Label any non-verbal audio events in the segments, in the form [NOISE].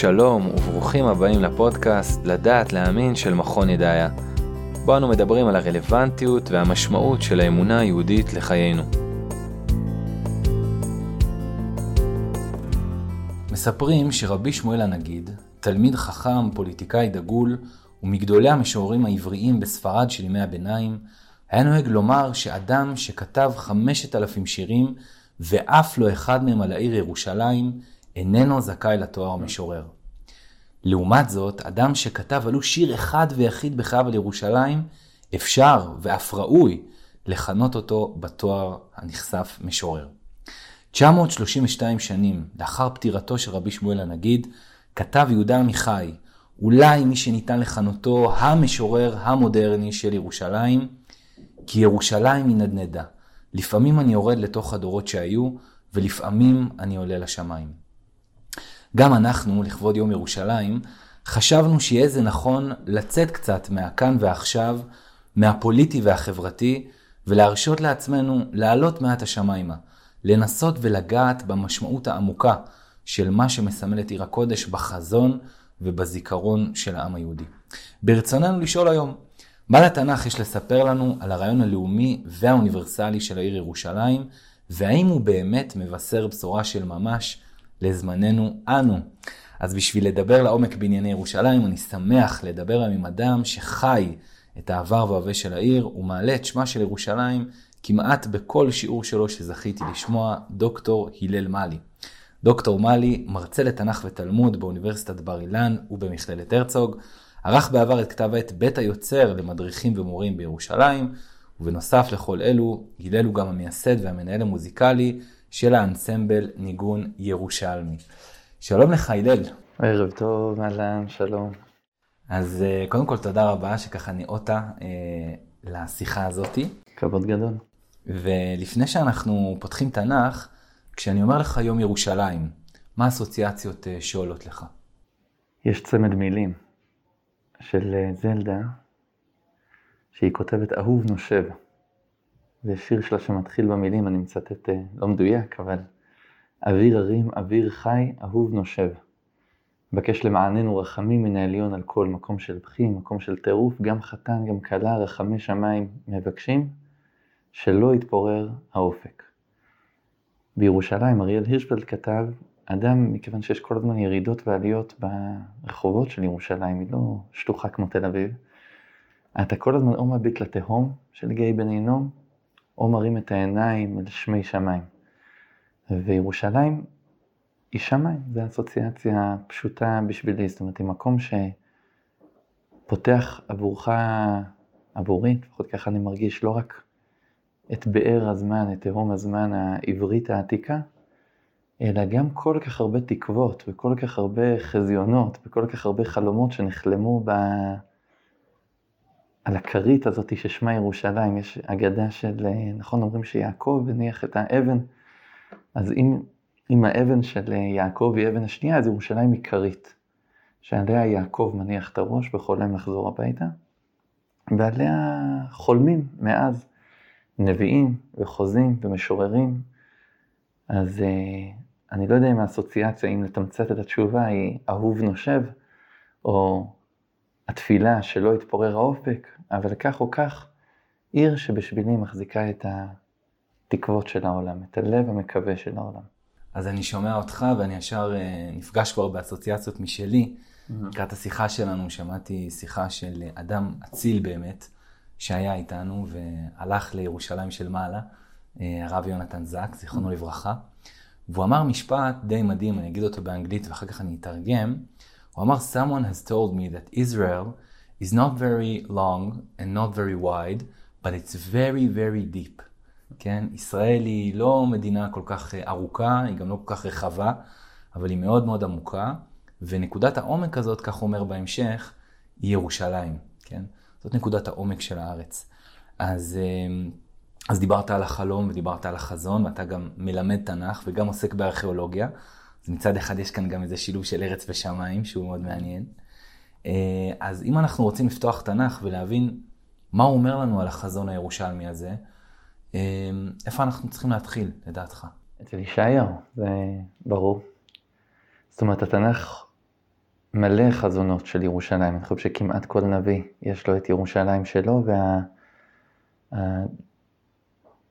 שלום וברוכים הבאים לפודקאסט לדעת להאמין של מכון ידעיה. בו אנו מדברים על הרלוונטיות והמשמעות של האמונה היהודית לחיינו. מספרים שרבי שמואל הנגיד, תלמיד חכם, פוליטיקאי דגול, ומגדולי המשוררים העבריים בספרד של ימי הביניים, היה נוהג לומר שאדם שכתב חמשת אלפים שירים ואף לא אחד מהם על העיר ירושלים, איננו זכאי לתואר משורר. לעומת זאת, אדם שכתב ולו שיר אחד ויחיד בחייו על ירושלים, אפשר ואף ראוי לכנות אותו בתואר הנכסף משורר. 932 שנים לאחר פטירתו של רבי שמואל הנגיד, כתב יהודה עמיחי, אולי מי שניתן לכנותו המשורר המודרני של ירושלים, כי ירושלים היא נדנדה. לפעמים אני יורד לתוך הדורות שהיו, ולפעמים אני עולה לשמיים. גם אנחנו, לכבוד יום ירושלים, חשבנו שיהיה זה נכון לצאת קצת מהכאן ועכשיו, מהפוליטי והחברתי, ולהרשות לעצמנו לעלות מעט השמיימה, לנסות ולגעת במשמעות העמוקה של מה שמסמל את עיר הקודש בחזון ובזיכרון של העם היהודי. ברצוננו לשאול היום, מה לתנ"ך יש לספר לנו על הרעיון הלאומי והאוניברסלי של העיר ירושלים, והאם הוא באמת מבשר בשורה של ממש לזמננו אנו. אז בשביל לדבר לעומק בענייני ירושלים, אני שמח לדבר עם אדם שחי את העבר וההווה של העיר, ומעלה את שמה של ירושלים כמעט בכל שיעור שלו שזכיתי לשמוע, דוקטור הלל מאלי. דוקטור מאלי, מרצה לתנ"ך ותלמוד באוניברסיטת בר אילן ובמכללת הרצוג, ערך בעבר את כתב העת בית היוצר למדריכים ומורים בירושלים, ובנוסף לכל אלו, הלל הוא גם המייסד והמנהל המוזיקלי של האנסמבל ניגון ירושלמי. שלום לך הלל. ערב טוב, אהלן, שלום. אז אה, קודם כל תודה רבה שככה ניאותה אה, לשיחה הזאתי. כבוד גדול. ולפני שאנחנו פותחים תנ"ך, כשאני אומר לך יום ירושלים, מה האסוציאציות אה, שעולות לך? יש צמד מילים של אה, זלדה, שהיא כותבת אהוב נושב. זה שיר שלה שמתחיל במילים, אני מצטט אה, לא מדויק, אבל אוויר הרים, אוויר חי, אהוב נושב. מבקש למעננו רחמים מן העליון על כל מקום של בכי, מקום של טירוף, גם חתן, גם כלה, רחמי שמיים מבקשים, שלא יתפורר האופק. בירושלים אריאל הירשפלד כתב, אדם, מכיוון שיש כל הזמן ירידות ועליות ברחובות של ירושלים, היא לא שטוחה כמו תל אביב, אתה כל הזמן או מביט לתהום של גיא בן הינום, או מרים את העיניים אל שמי שמיים. וירושלים היא שמיים, זו אסוציאציה פשוטה בשבילי, זאת אומרת, היא מקום שפותח עבורך, עבורי, לפחות ככה אני מרגיש, לא רק את באר הזמן, את תהום הזמן העברית העתיקה, אלא גם כל כך הרבה תקוות וכל כך הרבה חזיונות וכל כך הרבה חלומות שנחלמו ב... על הכרית הזאת ששמה ירושלים, יש אגדה של, נכון אומרים שיעקב הניח את האבן, אז אם, אם האבן של יעקב היא אבן השנייה, אז ירושלים היא כרית, שעליה יעקב מניח את הראש וחולם לחזור הביתה, ועליה חולמים מאז נביאים וחוזים ומשוררים, אז אני לא יודע אם האסוציאציה, אם לתמצת את התשובה, היא אהוב נושב, או התפילה שלא יתפורר האופק, אבל כך או כך, עיר שבשבילי מחזיקה את התקוות של העולם, את הלב המקווה של העולם. אז אני שומע אותך ואני ישר אה, נפגש כבר באסוציאציות משלי. Mm-hmm. לקראת השיחה שלנו שמעתי שיחה של אדם אציל באמת, שהיה איתנו והלך לירושלים של מעלה, אה, הרב יונתן זק, זיכרונו לברכה. והוא אמר משפט די מדהים, אני אגיד אותו באנגלית ואחר כך אני אתרגם. הוא אמר, someone has told me that Israel is not very long and not very wide, but it's very very deep. כן? ישראל היא לא מדינה כל כך אה, ארוכה, היא גם לא כל כך רחבה, אבל היא מאוד מאוד עמוקה, ונקודת העומק הזאת, כך אומר בהמשך, היא ירושלים, כן? זאת נקודת העומק של הארץ. אז, אה, אז דיברת על החלום ודיברת על החזון, ואתה גם מלמד תנ"ך וגם עוסק בארכיאולוגיה. אז מצד אחד יש כאן גם איזה שילוב של ארץ ושמיים, שהוא מאוד מעניין. אה, אז אם אנחנו רוצים לפתוח תנ"ך ולהבין מה הוא אומר לנו על החזון הירושלמי הזה, אה, איפה אנחנו צריכים להתחיל, לדעתך? אצל ישעיהו, זה ברור. זאת אומרת, התנ"ך מלא חזונות של ירושלים. אני חושב שכמעט כל נביא יש לו את ירושלים שלו,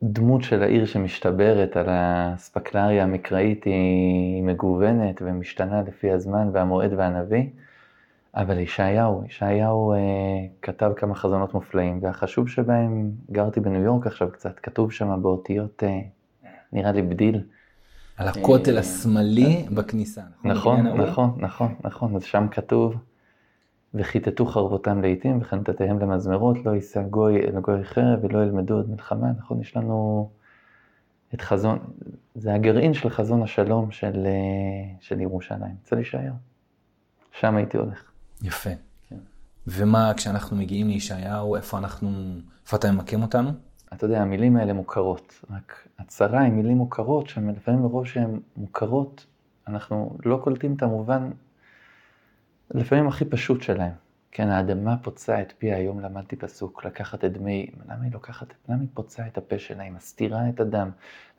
והדמות של העיר שמשתברת על האספקלריה המקראית היא מגוונת ומשתנה לפי הזמן והמועד והנביא. אבל ישעיהו, ישעיהו אה, כתב כמה חזונות מופלאים, והחשוב שבהם, גרתי בניו יורק עכשיו קצת, כתוב שם באותיות, אה, נראה לי בדיל. על הכותל אה, השמאלי בכניסה. נכון, נכון, נכון, נכון, אז שם כתוב, וכיתתו חרבותם לעיתים וחנתתיהם למזמרות, לא יישא גוי אל גוי חרב ולא ילמדו עוד מלחמה, נכון? יש לנו את חזון, זה הגרעין של חזון השלום של, אה, של ירושלים, אצל ישעיהו. שם הייתי הולך. יפה. כן. ומה, כשאנחנו מגיעים לישעיהו, איפה אנחנו, איפה אתה ממקם אותנו? אתה יודע, המילים האלה מוכרות, רק הצרה עם מילים מוכרות, שלפעמים מרוב שהן מוכרות, אנחנו לא קולטים את המובן, לפעמים הכי פשוט שלהם. כן, האדמה פוצעה את פי, היום למדתי פסוק, לקחת את דמי, למה היא לוקחת, למה היא פוצעה את הפה שלה, היא מסתירה את הדם,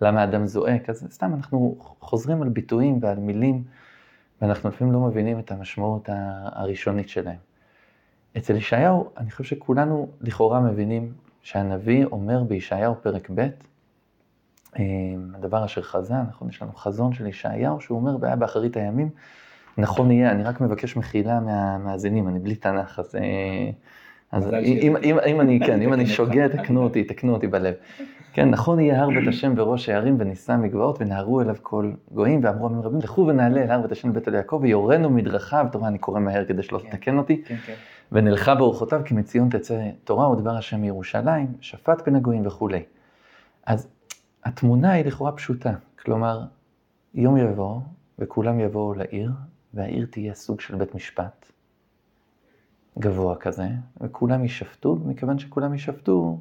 למה האדם זועק, אז סתם אנחנו חוזרים על ביטויים ועל מילים, ואנחנו לפעמים לא מבינים את המשמעות הראשונית שלהם. אצל ישעיהו, אני חושב שכולנו לכאורה מבינים שהנביא אומר בישעיהו פרק ב', אה, הדבר אשר חזה, נכון, יש לנו חזון של ישעיהו, שהוא אומר, והיה באחרית הימים, נכון יהיה, אני רק מבקש מחילה מהמאזינים, אני בלי תנ"ך, אז, אה, אז אם, אם, אם אני, כן, אם אני שוגה, תקנו אותי, תקנו אותי בלב. כן, נכון יהיה הר בית השם בראש הערים ונישא מגבעות ונהרו אליו כל גויים ואמרו עמים רבים, לכו ונעלה אל הר בית השם בית אל יעקב ויורנו מדרכיו, תורה אני קורא מהר כדי שלא כן, תתקן אותי, כן, כן. ונלכה באורחותיו כי מציון תצא תורה ודבר השם מירושלים, שפט בין הגויים וכולי. אז התמונה היא לכאורה פשוטה, כלומר, יום יבוא וכולם יבואו לעיר, והעיר תהיה סוג של בית משפט גבוה כזה, וכולם יישפטו, ומכיוון שכולם יישפטו,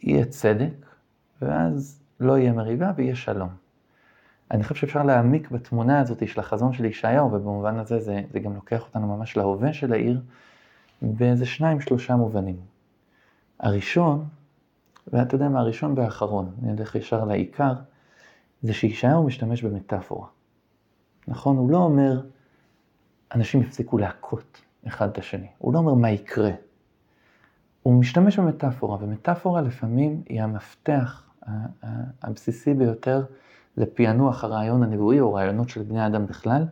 יהיה צדק, ואז לא יהיה מריבה ויהיה שלום. אני חושב שאפשר להעמיק בתמונה הזאת של החזון של ישעיהו, ובמובן הזה זה, זה גם לוקח אותנו ממש להווה של העיר, באיזה שניים, שלושה מובנים. הראשון, ואתה יודע מה, הראשון והאחרון, אני אלך ישר לעיקר, זה שישעיהו משתמש במטאפורה. נכון? הוא לא אומר, אנשים יפסיקו להכות אחד את השני. הוא לא אומר מה יקרה. הוא משתמש במטאפורה, ומטאפורה לפעמים היא המפתח הבסיסי ביותר לפענוח הרעיון הנבואי או רעיונות של בני אדם בכלל,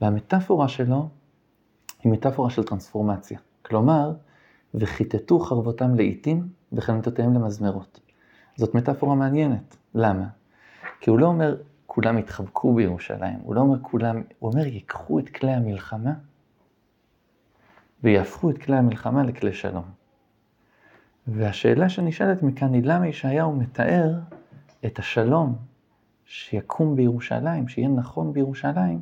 והמטאפורה שלו היא מטאפורה של טרנספורמציה. כלומר, וכיתתו חרבותם לעיתים וחנתותיהם למזמרות. זאת מטאפורה מעניינת. למה? כי הוא לא אומר כולם יתחבקו בירושלים, הוא לא אומר כולם, הוא אומר ייקחו את כלי המלחמה ויהפכו את כלי המלחמה לכלי שלום. והשאלה שנשאלת מכאן היא למה ישעיהו מתאר את השלום שיקום בירושלים, שיהיה נכון בירושלים,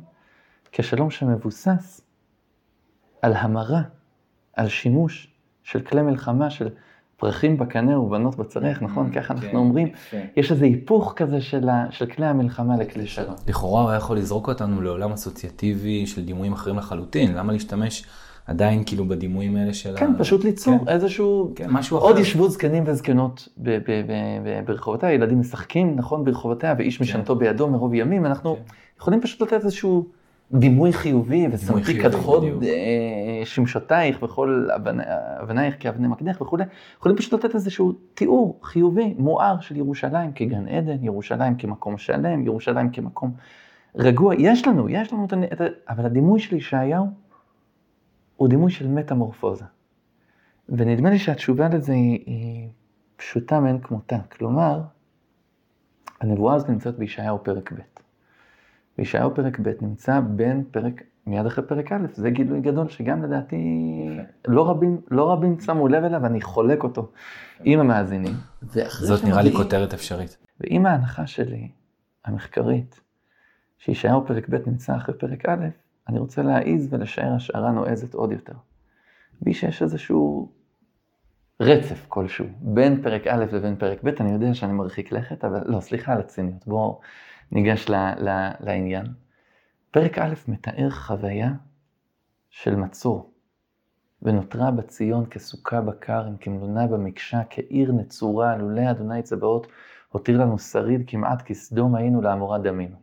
כשלום שמבוסס על המרה, על שימוש של כלי מלחמה, של פרחים בקנה ובנות בצריח, mm-hmm. נכון? ככה אנחנו כן, אומרים. יש איזה היפוך כזה של, של כלי המלחמה לכלי שלום. לכאורה הוא היה יכול לזרוק אותנו לעולם אסוציאטיבי של דימויים אחרים לחלוטין. למה להשתמש עדיין כאילו בדימויים האלה של כן, ה... פשוט ליצור כן. איזשהו... כן, משהו אחר. עוד ישבו זקנים וזקנות ברחובותיה, ילדים משחקים, נכון, ברחובותיה, ואיש כן. משנתו בידו מרוב ימים, אנחנו כן. יכולים פשוט לתת איזשהו דימוי חיובי, ושמתי כדחוד אה, שמשותייך וכל אבנייך כאבני מקדח וכולי, יכולים פשוט לתת איזשהו תיאור חיובי, מואר של ירושלים כגן עדן, ירושלים כמקום שלם, ירושלים כמקום רגוע, יש לנו, יש לנו את ה... אבל הדימוי של ישעיהו הוא דימוי של מטמורפוזה. ונדמה לי שהתשובה לזה היא, היא פשוטה מאין כמותה. כלומר, הנבואה הזאת נמצאת בישעיהו פרק ב'. בישעיהו פרק ב' נמצא בין פרק, מיד אחרי פרק א', זה גילוי גדול שגם לדעתי לא רבים, לא רבים שמו לב אליו, ואני חולק אותו עם המאזינים. זאת נראה לי כותרת אפשרית. ועם ההנחה שלי, המחקרית, שישעיהו פרק ב' נמצא אחרי פרק א', אני רוצה להעיז ולשער השערה נועזת עוד יותר. בי שיש איזשהו רצף כלשהו, בין פרק א' לבין פרק ב', אני יודע שאני מרחיק לכת, אבל לא, סליחה על הציניות, בואו ניגש ל, ל, לעניין. פרק א' מתאר חוויה של מצור, ונותרה בציון כסוכה בכרם, כמלונה במקשה, כעיר נצורה, לולא אדוני צבאות, הותיר לנו שריד כמעט כסדום היינו לעמורה דמינו.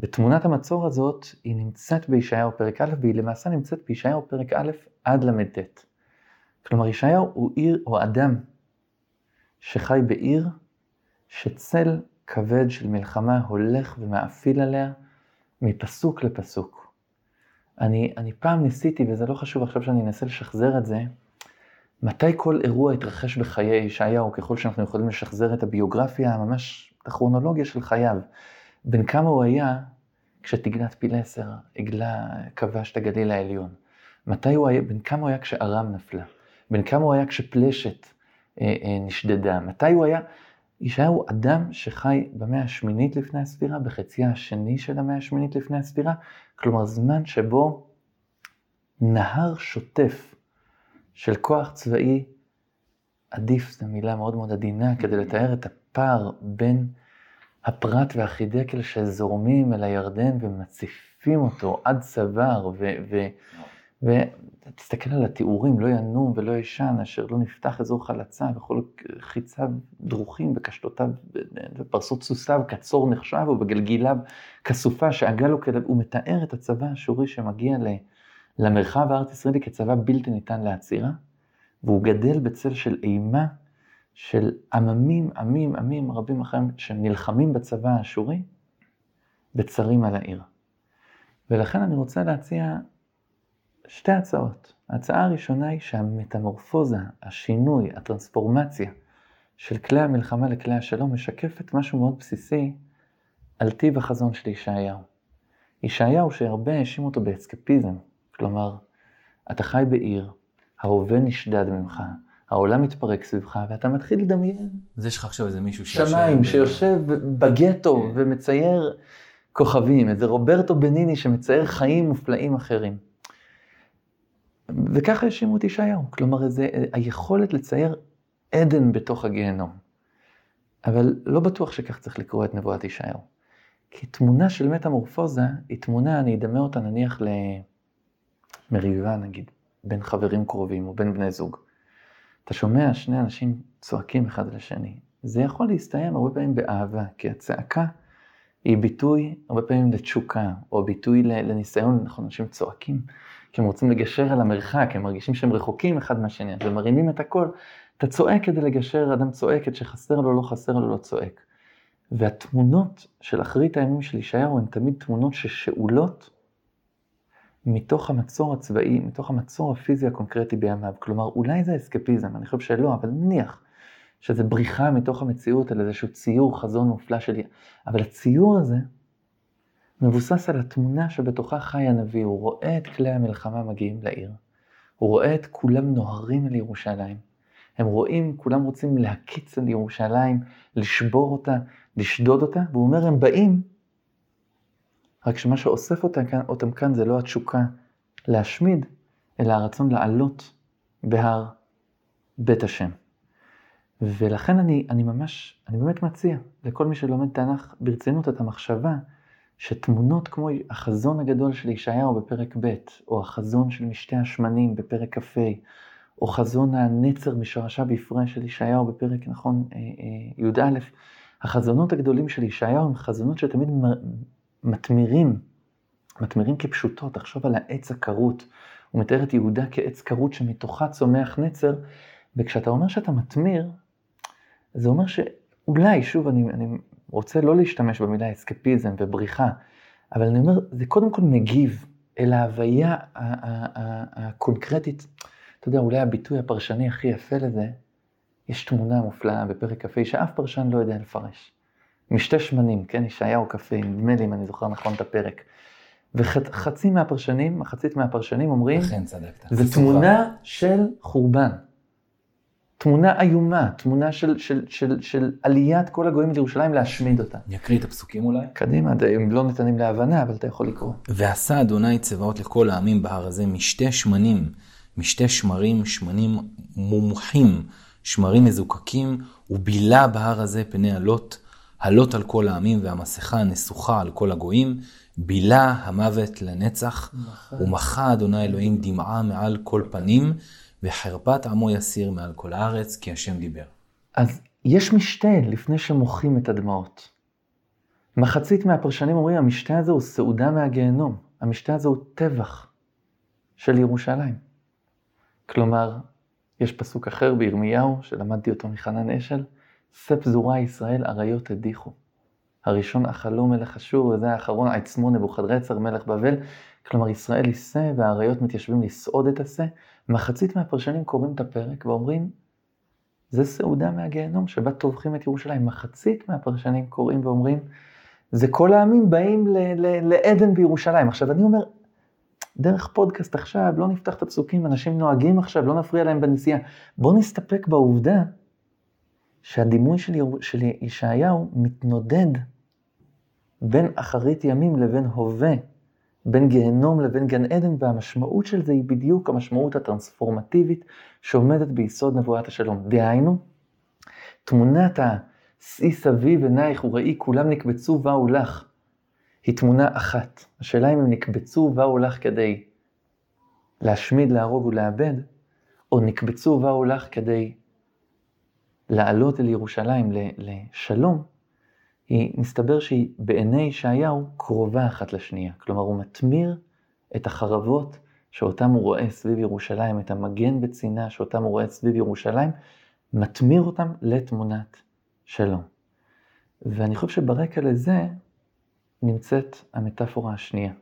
ותמונת המצור הזאת היא נמצאת בישעיהו פרק א', והיא למעשה נמצאת בישעיהו פרק א' עד ל"ט. כלומר, ישעיהו הוא עיר או אדם שחי בעיר שצל כבד של מלחמה הולך ומאפיל עליה מפסוק לפסוק. אני, אני פעם ניסיתי, וזה לא חשוב עכשיו שאני אנסה לשחזר את זה, מתי כל אירוע התרחש בחיי ישעיהו, ככל שאנחנו יכולים לשחזר את הביוגרפיה, ממש את הכרונולוגיה של חייו. בן כמה הוא היה כשתגנת פילסר עגלה כבש את הגליל העליון? מתי הוא היה, בן כמה הוא היה כשארם נפלה? בן כמה הוא היה כשפלשת אה, אה, נשדדה? מתי הוא היה... ישעיהו אדם שחי במאה השמינית לפני הספירה, בחציה השני של המאה השמינית לפני הספירה, כלומר זמן שבו נהר שוטף של כוח צבאי עדיף, זו מילה מאוד מאוד עדינה כדי לתאר את הפער בין הפרת והחידקל שזורמים אל הירדן ומציפים אותו עד צוואר, ותסתכל על התיאורים, לא ינום ולא ישן, אשר לא נפתח אזור חלצה וכל חיציו דרוכים וקשתותיו ופרסות סוסיו כצור נחשב ובגלגיליו כסופה שעגה לו כלב, הוא מתאר את הצבא האשורי שמגיע למרחב הארץ ישראלי כצבא בלתי ניתן לעצירה, והוא גדל בצל של אימה של עממים, עמים, עמים רבים אחרים שנלחמים בצבא האשורי בצרים על העיר. ולכן אני רוצה להציע שתי הצעות. ההצעה הראשונה היא שהמטמורפוזה, השינוי, הטרנספורמציה של כלי המלחמה לכלי השלום משקפת משהו מאוד בסיסי על טיב החזון של ישעיהו. ישעיהו שהרבה האשימו אותו באסקפיזם, כלומר, אתה חי בעיר, ההווה נשדד ממך, העולם מתפרק סביבך, ואתה מתחיל לדמיין. אז יש לך עכשיו איזה מישהו שיושב... שמיים, שיושב בגטו כן. ומצייר כוכבים, איזה רוברטו בניני שמצייר חיים מופלאים אחרים. וככה האשימו את ישעיהו, כלומר, זה היכולת לצייר עדן בתוך הגיהנום. אבל לא בטוח שכך צריך לקרוא את נבואת ישעיהו. כי תמונה של מטמורפוזה היא תמונה, אני אדמה אותה נניח למריבה נגיד, בין חברים קרובים או בין בני זוג. אתה שומע שני אנשים צועקים אחד לשני. זה יכול להסתיים הרבה פעמים באהבה, כי הצעקה היא ביטוי הרבה פעמים לתשוקה, או ביטוי לניסיון, נכון, אנשים צועקים, כי הם רוצים לגשר על המרחק, הם מרגישים שהם רחוקים אחד מהשני, אז הם מרימים את הכל. אתה צועק כדי לגשר, אדם צועק, את שחסר לו, לא חסר לו, לא צועק. והתמונות של אחרית הימים של ישעיהו הן תמיד תמונות ששאולות מתוך המצור הצבאי, מתוך המצור הפיזי הקונקרטי בימיו. כלומר, אולי זה אסקפיזם, אני חושב שלא, אבל נניח שזה בריחה מתוך המציאות על איזשהו ציור חזון מופלא שלי. אבל הציור הזה מבוסס על התמונה שבתוכה חי הנביא, הוא רואה את כלי המלחמה מגיעים לעיר. הוא רואה את כולם נוהרים אל ירושלים. הם רואים, כולם רוצים להקיץ על ירושלים, לשבור אותה, לשדוד אותה, והוא אומר, הם באים רק שמה שאוסף אותם כאן, אותם כאן זה לא התשוקה להשמיד, אלא הרצון לעלות בהר בית השם. ולכן אני, אני ממש, אני באמת מציע לכל מי שלומד תנ"ך ברצינות את המחשבה שתמונות כמו החזון הגדול של ישעיהו בפרק ב', או החזון של משתי השמנים בפרק כ"ה, או חזון הנצר משרשה בהפרש של ישעיהו בפרק, נכון, אה, אה, י"א, החזונות הגדולים של ישעיהו הם חזונות שתמיד מתמירים, מתמירים כפשוטות, תחשוב על העץ הכרות. הוא מתאר את יהודה כעץ כרות שמתוכה צומח נצר, וכשאתה אומר שאתה מתמיר, זה אומר שאולי, שוב, אני, אני רוצה לא להשתמש במילה אסקפיזם ובריחה, אבל אני אומר, זה קודם כל מגיב אל ההוויה הקונקרטית. אתה יודע, אולי הביטוי הפרשני הכי יפה לזה, יש תמונה מופלאה בפרק כ"ה שאף פרשן לא יודע לפרש. משתי שמנים, כן, ישעיהו כ"ה, נדמה לי אם אני זוכר נכון את הפרק. וחצי מהפרשנים, מחצית מהפרשנים אומרים, אכן צדקת. זה תמונה של חורבן. תמונה איומה, תמונה של, של, של, של עליית כל הגויים לירושלים להשמיד אותה. אני אקריא את הפסוקים אולי? קדימה, הם לא ניתנים להבנה, אבל אתה יכול לקרוא. ועשה אדוני צבאות לכל העמים בהר הזה משתי שמנים, משתי שמרים, שמנים מומחים, שמרים מזוקקים, ובילה בהר הזה פני הלוט. הלוט על כל העמים והמסכה נסוכה על כל הגויים, בילה המוות לנצח, ומחה אדוני אלוהים דמעה מעל כל פנים, וחרפת עמו יסיר מעל כל הארץ, כי השם דיבר. אז יש משתה לפני שמוחים את הדמעות. מחצית מהפרשנים אומרים, המשתה הזה הוא סעודה מהגיהנום. המשתה הזה הוא טבח של ירושלים. כלומר, יש פסוק אחר בירמיהו, שלמדתי אותו מחנן אשל, שא פזורה ישראל אריות הדיחו. הראשון אכלו מלך אשור, וזה האחרון עצמו נבוכדרצר מלך בבל. כלומר, ישראל יישא והאריות מתיישבים לסעוד את השא. מחצית מהפרשנים קוראים את הפרק ואומרים, זה סעודה מהגיהנום שבה טובחים את ירושלים. מחצית מהפרשנים קוראים ואומרים, זה כל העמים באים לעדן בירושלים. עכשיו, אני אומר, דרך פודקאסט עכשיו, לא נפתח את הפסוקים, אנשים נוהגים עכשיו, לא נפריע להם בנסיעה. בואו נסתפק בעובדה שהדימוי של. של ישעיהו מתנודד בין אחרית ימים לבין הווה, בין גיהנום לבין גן עדן, והמשמעות של זה היא בדיוק המשמעות הטרנספורמטיבית שעומדת ביסוד נבואת השלום. דהיינו, תמונת השיא סביב עינייך וראי כולם נקבצו ובאו לך, היא תמונה אחת. השאלה אם הם נקבצו ובאו לך כדי להשמיד, להרוג ולאבד, או נקבצו ובאו לך כדי לעלות אל ירושלים לשלום, היא, מסתבר שהיא בעיני ישעיהו קרובה אחת לשנייה. כלומר, הוא מתמיר את החרבות שאותם הוא רואה סביב ירושלים, את המגן בצינה שאותם הוא רואה סביב ירושלים, מתמיר אותם לתמונת שלום. ואני חושב שברקע לזה נמצאת המטאפורה השנייה,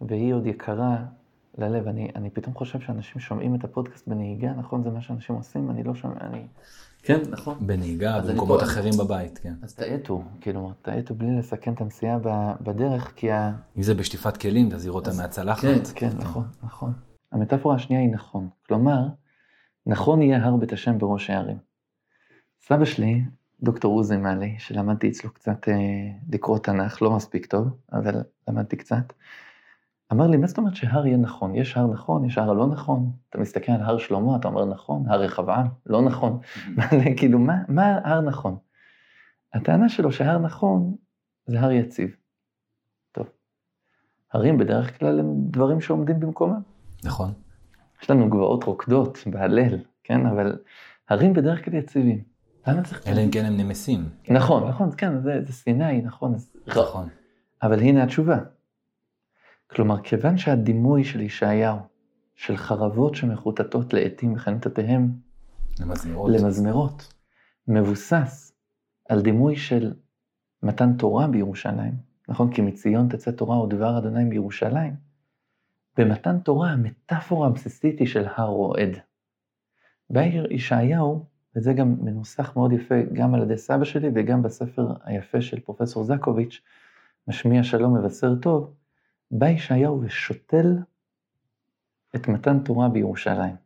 והיא עוד יקרה ללב. אני, אני פתאום חושב שאנשים שומעים את הפודקאסט בנהיגה, נכון? זה מה שאנשים עושים? אני לא שומע, אני... כן, נכון. בנהיגה, במקומות פה... אחרים בבית, כן. אז תאטו, כאילו, תאטו בלי לסכן את הנסיעה בדרך, כי ה... אם זה בשטיפת כלים, תזהיר אותה מהצלחת. כן, כן, נכון, נכון. המטאפורה השנייה היא נכון. כלומר, נכון יהיה הר בית השם בראש הערים. סבא שלי, דוקטור עוזי מאלי, שלמדתי אצלו קצת אה, לקרוא תנ"ך, לא מספיק טוב, אבל למדתי קצת, אמר לי, מה זאת אומרת שהר יהיה נכון? יש הר נכון, יש הר לא נכון. אתה מסתכל על הר שלמה, אתה אומר נכון, הר רחבעם, לא נכון. [LAUGHS] כאילו, מה, מה הר נכון? הטענה שלו שהר נכון זה הר יציב. טוב, הרים בדרך כלל הם דברים שעומדים במקומם. נכון. יש לנו גבעות רוקדות בהלל, כן? אבל הרים בדרך כלל יציבים. למה צריך... אלא אם כן הם נמסים. נכון, נכון, כן, זה, זה סיני, נכון. נכון. אבל הנה התשובה. כלומר, כיוון שהדימוי של ישעיהו, של חרבות שמחוטטות לעתים בחניתותיהם למזמרות. למזמרות, מבוסס על דימוי של מתן תורה בירושלים, נכון? כי מציון תצא תורה ודבר אדוני בירושלים. במתן תורה המטאפורה הבסיסית היא של הר רועד. בעיר ישעיהו, וזה גם מנוסח מאוד יפה גם על ידי סבא שלי וגם בספר היפה של פרופסור זקוביץ', משמיע שלום מבשר טוב, בא ישעיהו ושותל את מתן תורה בירושלים.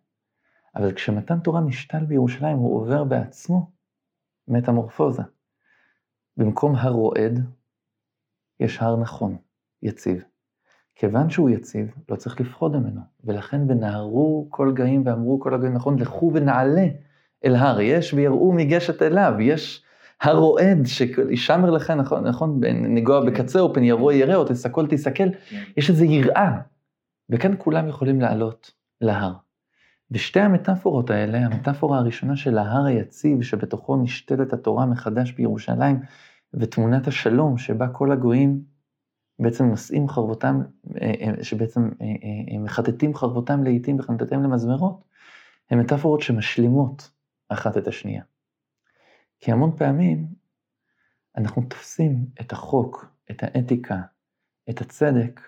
אבל כשמתן תורה נשתל בירושלים, הוא עובר בעצמו מטמורפוזה. במקום הר רועד, יש הר נכון, יציב. כיוון שהוא יציב, לא צריך לפחוד ממנו, ולכן ונהרו כל גאים ואמרו כל הגאים נכון, לכו ונעלה אל הר, יש ויראו מגשת אליו, יש הרועד, שישמר לך, נכון, נכון, נגוע בקצהו, פן יבוא ירא, או תסכל תסכל, כן. יש איזו יראה. וכאן כולם יכולים לעלות להר. ושתי המטאפורות האלה, המטאפורה הראשונה של ההר היציב, שבתוכו נשתלת התורה מחדש בירושלים, ותמונת השלום, שבה כל הגויים בעצם נושאים חרבותם, אה, אה, שבעצם אה, מחטטים חרבותם לעיתים וחנתתם למזמרות, הן מטאפורות שמשלימות אחת את השנייה. כי המון פעמים אנחנו תופסים את החוק, את האתיקה, את הצדק,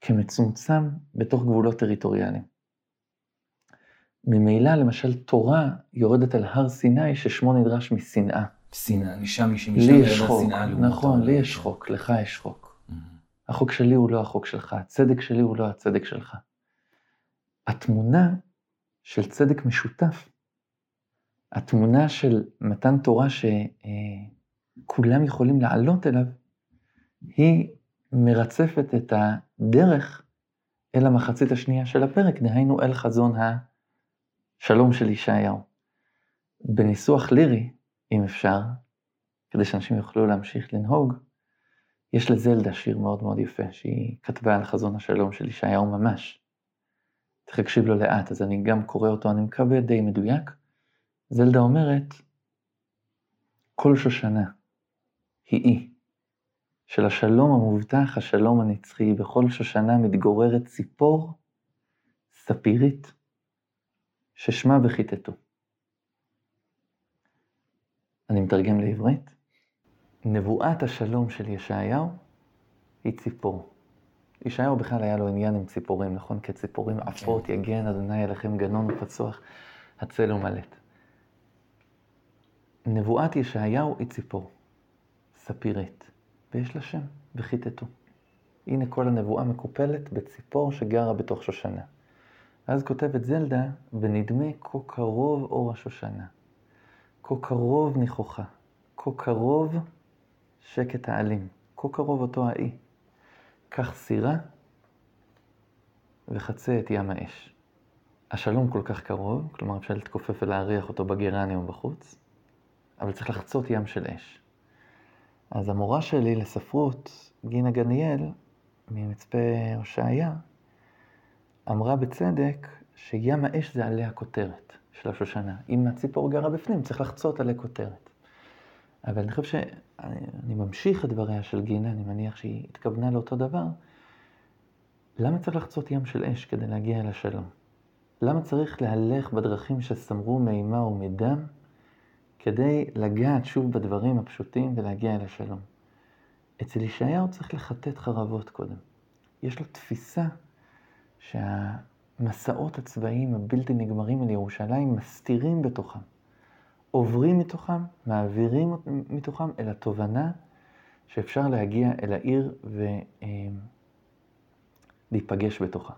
כמצומצם בתוך גבולות טריטוריאליים. ממילא, למשל, תורה יורדת על הר סיני ששמו נדרש משנאה. שנאה, משם משם לי יש חוק, נכון, לי יש חוק, לך יש חוק. Mm-hmm. החוק שלי הוא לא החוק שלך, הצדק שלי הוא לא הצדק שלך. התמונה של צדק משותף התמונה של מתן תורה שכולם יכולים לעלות אליו, היא מרצפת את הדרך אל המחצית השנייה של הפרק, דהיינו אל חזון השלום של ישעיהו. בניסוח לירי, אם אפשר, כדי שאנשים יוכלו להמשיך לנהוג, יש לזלדה שיר מאוד מאוד יפה, שהיא כתבה על חזון השלום של ישעיהו ממש. צריך להקשיב לו לאט, אז אני גם קורא אותו, אני מקווה די מדויק. זלדה אומרת, כל שושנה היא אי, של השלום המובטח, השלום הנצחי. בכל שושנה מתגוררת ציפור ספירית ששמה בכיתתו. אני מתרגם לעברית. נבואת השלום של ישעיהו היא ציפור. ישעיהו בכלל היה לו עניין עם ציפורים, נכון? כציפורים עפות כן. יגן אדוני אליכם גנון ופצוח הצל ומלט. נבואת ישעיהו היא ציפור, ספירית, ויש לה שם, וכיתתו. הנה כל הנבואה מקופלת בציפור שגרה בתוך שושנה. ואז כותבת זלדה, ונדמה כה קרוב אור השושנה, כה קרוב ניחוחה, כה קרוב שקט העלים, כה קרוב אותו האי. קח סירה וחצה את ים האש. השלום כל כך קרוב, כלומר אפשר להתכופף ולהריח אותו בגרניום בחוץ, אבל צריך לחצות ים של אש. אז המורה שלי לספרות, גינה גניאל, ממצפה הושעיה, אמרה בצדק שים האש זה עלי הכותרת של השושנה. אם הציפור גרה בפנים, צריך לחצות עלי כותרת. אבל אני חושב שאני ממשיך את דבריה של גינה, אני מניח שהיא התכוונה לאותו דבר. למה צריך לחצות ים של אש כדי להגיע אל השלום? למה צריך להלך בדרכים שסמרו מאימה ומדם כדי לגעת שוב בדברים הפשוטים ולהגיע אל השלום? אצל ישעיהו צריך לחטט חרבות קודם. יש לו תפיסה שהמסעות הצבאיים הבלתי נגמרים אל ירושלים מסתירים בתוכם. עוברים מתוכם, מעבירים מתוכם אל התובנה שאפשר להגיע אל העיר ולהיפגש בתוכה.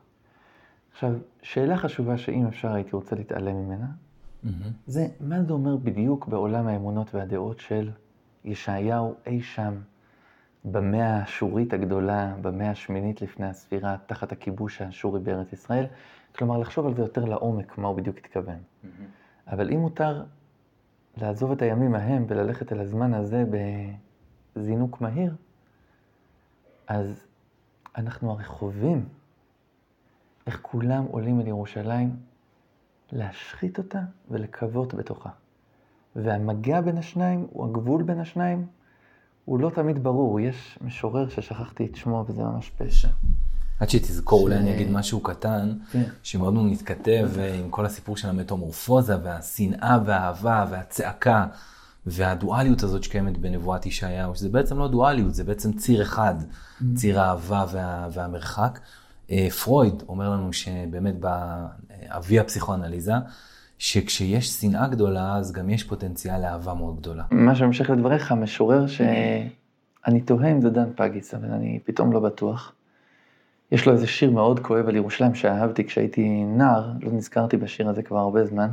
עכשיו, שאלה חשובה שאם אפשר הייתי רוצה להתעלם ממנה. זה מה זה אומר בדיוק בעולם האמונות והדעות של ישעיהו אי שם במאה האשורית הגדולה, במאה השמינית לפני הספירה, תחת הכיבוש האשורי בארץ ישראל. כלומר, לחשוב על זה יותר לעומק, מה הוא בדיוק התכוון. Mm-hmm. אבל אם מותר לעזוב את הימים ההם וללכת אל הזמן הזה בזינוק מהיר, אז אנחנו הרי חווים איך כולם עולים אל ירושלים להשחית אותה ולקוות בתוכה. והמגע בין השניים, הוא הגבול בין השניים, הוא לא תמיד ברור. יש משורר ששכחתי את שמו וזה ממש פשע. עד שתזכור, אולי אני אגיד משהו קטן, כן. שמאוד מאוד מתכתב אה, עם כל הסיפור של המטומורפוזה והשנאה והאהבה והצעקה והדואליות הזאת שקיימת בנבואת ישעיהו, שזה בעצם לא דואליות, זה בעצם ציר אחד, mm-hmm. ציר האהבה וה, והמרחק. אה, פרויד אומר לנו שבאמת באבי הפסיכואנליזה, שכשיש שנאה גדולה, אז גם יש פוטנציאל לאהבה מאוד גדולה. מה שהמשך לדבריך, משורר שאני תוהה אם זה דן פגיס, אבל אני פתאום לא בטוח. יש לו איזה שיר מאוד כואב על ירושלים שאהבתי כשהייתי נער, לא נזכרתי בשיר הזה כבר הרבה זמן,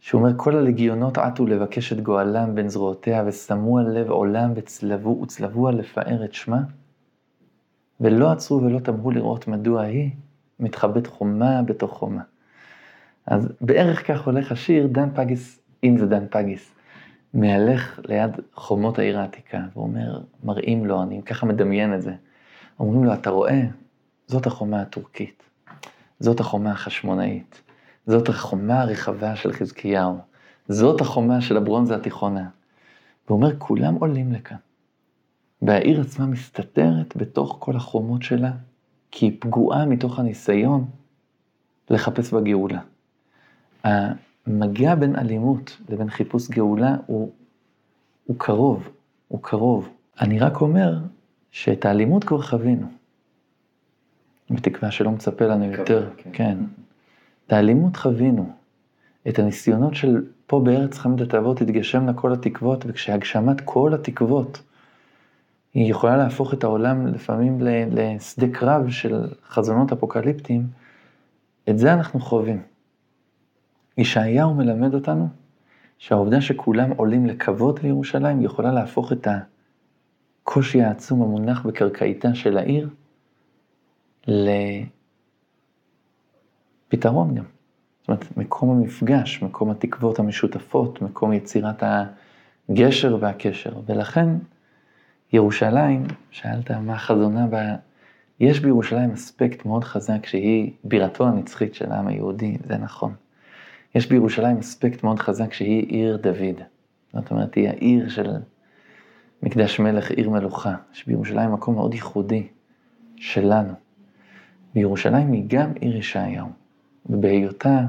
שהוא אומר, כל הלגיונות עטו לבקש את גואלם בין זרועותיה, ושמו על לב עולם וצלבו, וצלבוה לפאר את שמה, ולא עצרו ולא תמהו לראות מדוע היא מתחבאת חומה בתוך חומה. אז בערך כך הולך השיר, דן פגיס, אם זה דן פגיס, מהלך ליד חומות העיר העתיקה, ואומר, מראים לו, אני ככה מדמיין את זה. אומרים לו, אתה רואה, זאת החומה הטורקית, זאת החומה החשמונאית, זאת החומה הרחבה של חזקיהו, זאת החומה של הברונזה התיכונה. הוא אומר, כולם עולים לכאן. והעיר עצמה מסתתרת בתוך כל החומות שלה, כי היא פגועה מתוך הניסיון לחפש בגאולה. המגע בין אלימות לבין חיפוש גאולה הוא, הוא קרוב, הוא קרוב. אני רק אומר שאת האלימות כבר חווינו. בתקווה שלא מצפה לנו יותר, כן. כן. את האלימות חווינו. את הניסיונות של פה בארץ חמדת האבות תתגשמנה כל התקוות, וכשהגשמת כל התקוות, היא יכולה להפוך את העולם לפעמים לשדה קרב של חזונות אפוקליפטיים, את זה אנחנו חווים. ישעיהו מלמד אותנו שהעובדה שכולם עולים לכבוד לירושלים יכולה להפוך את הקושי העצום המונח בקרקעיתה של העיר לפתרון גם. זאת אומרת, מקום המפגש, מקום התקוות המשותפות, מקום יצירת הגשר והקשר. ולכן ירושלים, שאלת מה חזונה בה, יש בירושלים אספקט מאוד חזק שהיא בירתו הנצחית של העם היהודי, זה נכון. יש בירושלים אספקט מאוד חזק שהיא עיר דוד. זאת אומרת, היא העיר של מקדש מלך עיר מלוכה, יש בירושלים מקום מאוד ייחודי שלנו. בירושלים היא גם עיר ישעיהו, ובהיותה,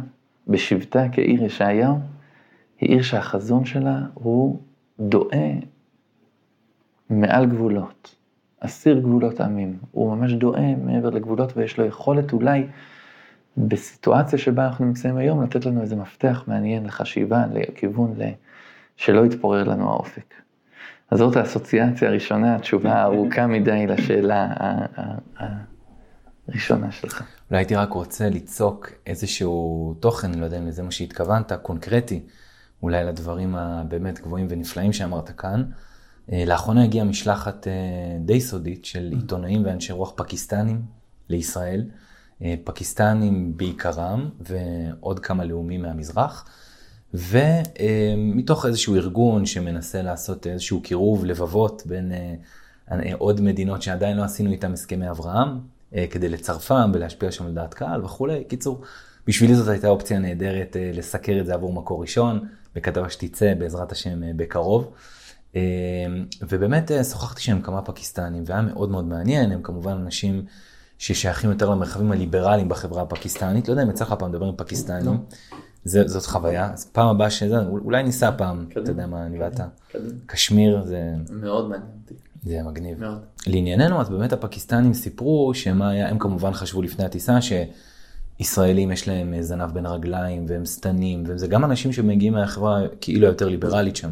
בשבתה כעיר ישעיהו, היא עיר שהחזון שלה הוא דואה מעל גבולות, אסיר גבולות עמים. הוא ממש דואה מעבר לגבולות ויש לו יכולת אולי בסיטואציה שבה אנחנו נמצאים היום לתת לנו איזה מפתח מעניין לחשיבה, לכיוון, שלא יתפורר לנו האופק. אז זאת האסוציאציה הראשונה, התשובה הארוכה [LAUGHS] מדי לשאלה הראשונה שלך. אולי הייתי רק רוצה ליצוק איזשהו תוכן, אני לא יודע אם זה מה שהתכוונת, קונקרטי, אולי לדברים הבאמת גבוהים ונפלאים שאמרת כאן. אה, לאחרונה הגיעה משלחת אה, די סודית של עיתונאים ואנשי רוח פקיסטנים לישראל. אה, פקיסטנים בעיקרם ועוד כמה לאומים מהמזרח. ומתוך איזשהו ארגון שמנסה לעשות איזשהו קירוב לבבות בין עוד מדינות שעדיין לא עשינו איתם הסכמי אברהם, כדי לצרפם ולהשפיע שם על דעת קהל וכולי. קיצור, בשבילי זאת הייתה אופציה נהדרת לסקר את זה עבור מקור ראשון, בכתבה שתצא בעזרת השם בקרוב. אמ, ובאמת אה, שוחחתי שם כמה פקיסטנים, והיה מאוד מאוד מעניין, הם כמובן אנשים ששייכים יותר למרחבים הליברליים בחברה הפקיסטנית, לא יודע אם יצא לך פעם לדבר עם פקיסטנים, לא. זאת חוויה, אז פעם הבאה שזה, אולי ניסע פעם, אתה יודע מה, אני ואתה, קשמיר זה... מאוד מעניין אותי. זה מגניב. מאוד. לענייננו, אז באמת הפקיסטנים סיפרו שמה היה, הם כמובן חשבו לפני הטיסה שישראלים יש להם זנב בין הרגליים והם שטנים, וזה גם אנשים שמגיעים מהחברה כאילו יותר ליברלית שם.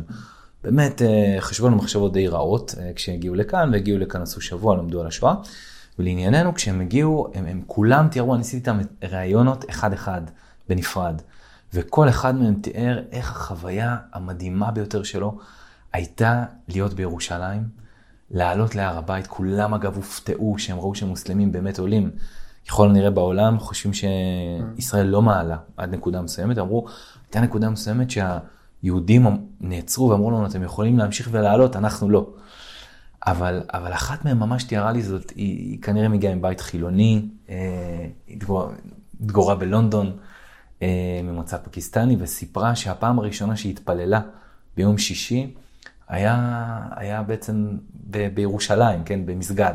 באמת אה, חשבו לנו מחשבות די רעות אה, כשהגיעו לכאן, והגיעו לכאן עשו שבוע, למדו על השואה. ולענייננו, כשהם הגיעו, הם, הם כולם תיארו, אני עשיתי איתם ראיונות אחד-אחד, בנפרד. וכל אחד מהם תיאר איך החוויה המדהימה ביותר שלו הייתה להיות בירושלים, לעלות להר הבית. כולם אגב הופתעו שהם ראו שמוסלמים באמת עולים. ככל הנראה בעולם חושבים שישראל לא מעלה עד נקודה מסוימת, אמרו, הייתה נקודה מסוימת שה... יהודים נעצרו ואמרו לנו, אתם יכולים להמשיך ולעלות, אנחנו לא. אבל, אבל אחת מהן ממש תיארה לי זאת, היא, היא כנראה מגיעה מבית חילוני, אה, היא התגוררה בלונדון, אה, ממוצא פקיסטני, וסיפרה שהפעם הראשונה שהיא התפללה ביום שישי, היה, היה בעצם ב, בירושלים, כן, במסגד.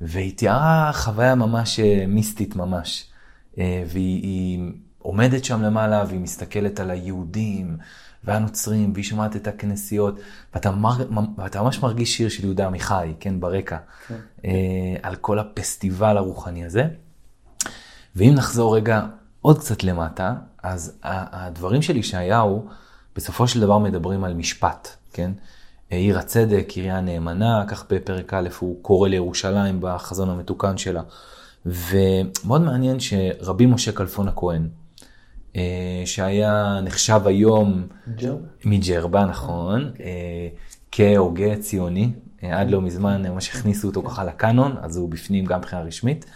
והיא תיארה חוויה ממש אה, מיסטית ממש. אה, והיא עומדת שם למעלה והיא מסתכלת על היהודים והנוצרים, והיא שומעת את הכנסיות, ואתה, מר, ואתה ממש מרגיש שיר של יהודה עמיחי, כן, ברקע, כן. אה, על כל הפסטיבל הרוחני הזה. ואם נחזור רגע עוד קצת למטה, אז הדברים של ישעיהו, בסופו של דבר מדברים על משפט, כן? עיר הצדק, עירייה נאמנה, כך בפרק א' הוא קורא לירושלים בחזון המתוקן שלה. ומאוד מעניין שרבי משה כלפון הכהן, אה, שהיה נחשב היום מג'רבה, נכון, אה, כהוגה ציוני, אה, עד לא מזמן ממש הכניסו אותו ככה לקאנון, אז הוא בפנים גם מבחינה רשמית.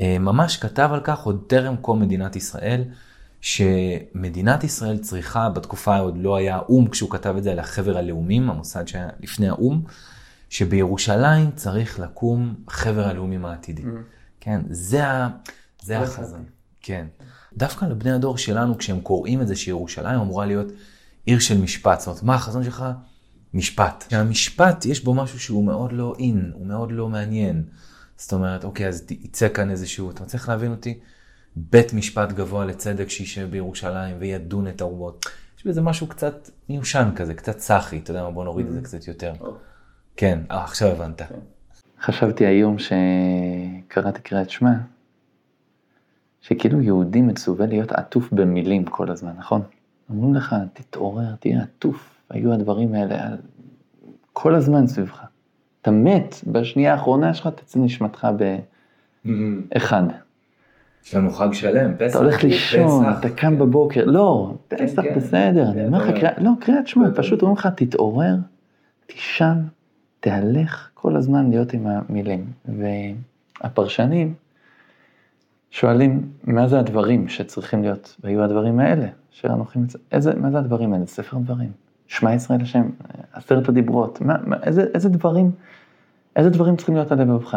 ממש כתב על כך עוד טרם קום מדינת ישראל, שמדינת ישראל צריכה, בתקופה עוד לא היה או"ם כשהוא כתב את זה, אלא חבר הלאומים, המוסד שהיה לפני האו"ם, שבירושלים צריך לקום חבר הלאומים העתידי. Mm. כן, זה. זה החזון. כן. דווקא לבני הדור שלנו, כשהם קוראים את זה שירושלים אמורה להיות עיר של משפט. זאת אומרת, מה החזון שלך? משפט. שהמשפט, יש בו משהו שהוא מאוד לא אין, הוא מאוד לא מעניין. זאת אומרת, אוקיי, אז יצא כאן איזשהו, אתה צריך להבין אותי? בית משפט גבוה לצדק שישב בירושלים וידון את האורות. יש בזה משהו קצת מיושן כזה, קצת סאחי, אתה יודע מה, בוא נוריד את זה mm-hmm. קצת יותר. כן, אה, עכשיו הבנת. כן. חשבתי היום שקראתי קריאת שמע, שכאילו יהודי מצווה להיות עטוף במילים כל הזמן, נכון? אמרו לך, תתעורר, תהיה עטוף. היו הדברים האלה על... כל הזמן סביבך. אתה מת, בשנייה האחרונה שלך תצא נשמתך באחד. יש לנו חג שלם, פסח. אתה הולך לישון, אתה קם בבוקר, לא, כן, פסח כן. בסדר, אני אומר לך, לא, קריאת שמע, פשוט אומרים לך, תתעורר, תישן, תהלך כל הזמן להיות עם המילים. והפרשנים, שואלים, מה זה הדברים שצריכים להיות, והיו הדברים האלה, שאנוכי מצ... איזה, מה זה הדברים האלה? ספר דברים. שמע ישראל השם, עשרת הדיברות, מה, מה, איזה, איזה דברים, איזה דברים צריכים להיות על לבבך?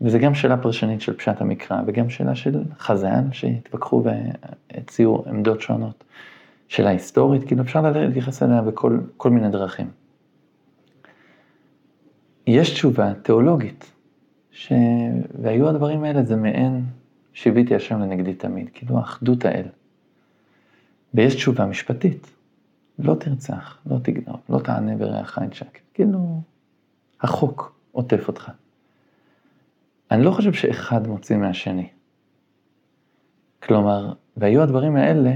וזה גם שאלה פרשנית של פשט המקרא, וגם שאלה של חזן, שהתווכחו והציעו עמדות שונות. שאלה היסטורית, כאילו אפשר להתייחס אליה בכל מיני דרכים. יש תשובה תיאולוגית, ש... והיו הדברים האלה, זה מעין שיוויתי השם לנגדי תמיד, כאילו אחדות האל. ויש תשובה משפטית, לא תרצח, לא תגנוב, לא תענה ברעך את שקט, כאילו החוק עוטף אותך. אני לא חושב שאחד מוציא מהשני. כלומר, והיו הדברים האלה,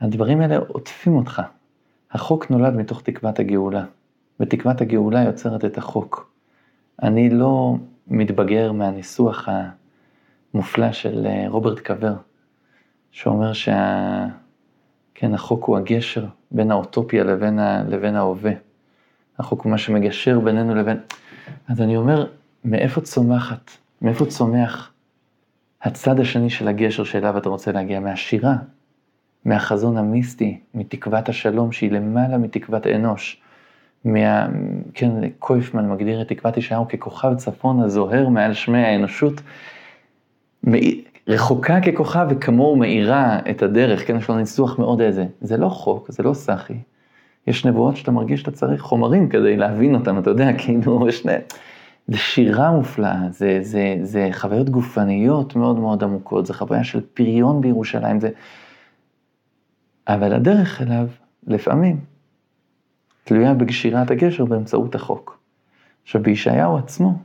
הדברים האלה עוטפים אותך. החוק נולד מתוך תקוות הגאולה, ותקוות הגאולה יוצרת את החוק. אני לא מתבגר מהניסוח המופלא של אה, רוברט קבר, שאומר שה... כן, הוא הגשר בין האוטופיה לבין, ה... לבין ההווה. החוק הוא מה שמגשר בינינו לבין... אז אני אומר, מאיפה צומחת, מאיפה צומח הצד השני של הגשר שאליו אתה רוצה להגיע? מהשירה, מהחזון המיסטי, מתקוות השלום שהיא למעלה מתקוות האנוש. מה... כן, קויפמן מגדיר את תקוות ישעיהו ככוכב צפון הזוהר מעל שמי האנושות, רחוקה ככוכב וכמוהו מאירה את הדרך, כן, יש לנו ניסוח מאוד איזה, זה לא חוק, זה לא סחי. יש נבואות שאתה מרגיש שאתה צריך חומרים כדי להבין אותן, אתה יודע, כאילו, יש... זה שירה מופלאה, זה, זה, זה חוויות גופניות מאוד מאוד עמוקות, זה חוויה של פריון בירושלים, זה... אבל הדרך אליו, לפעמים, תלויה בגשירת הגשר באמצעות החוק. עכשיו, בישעיהו עצמו,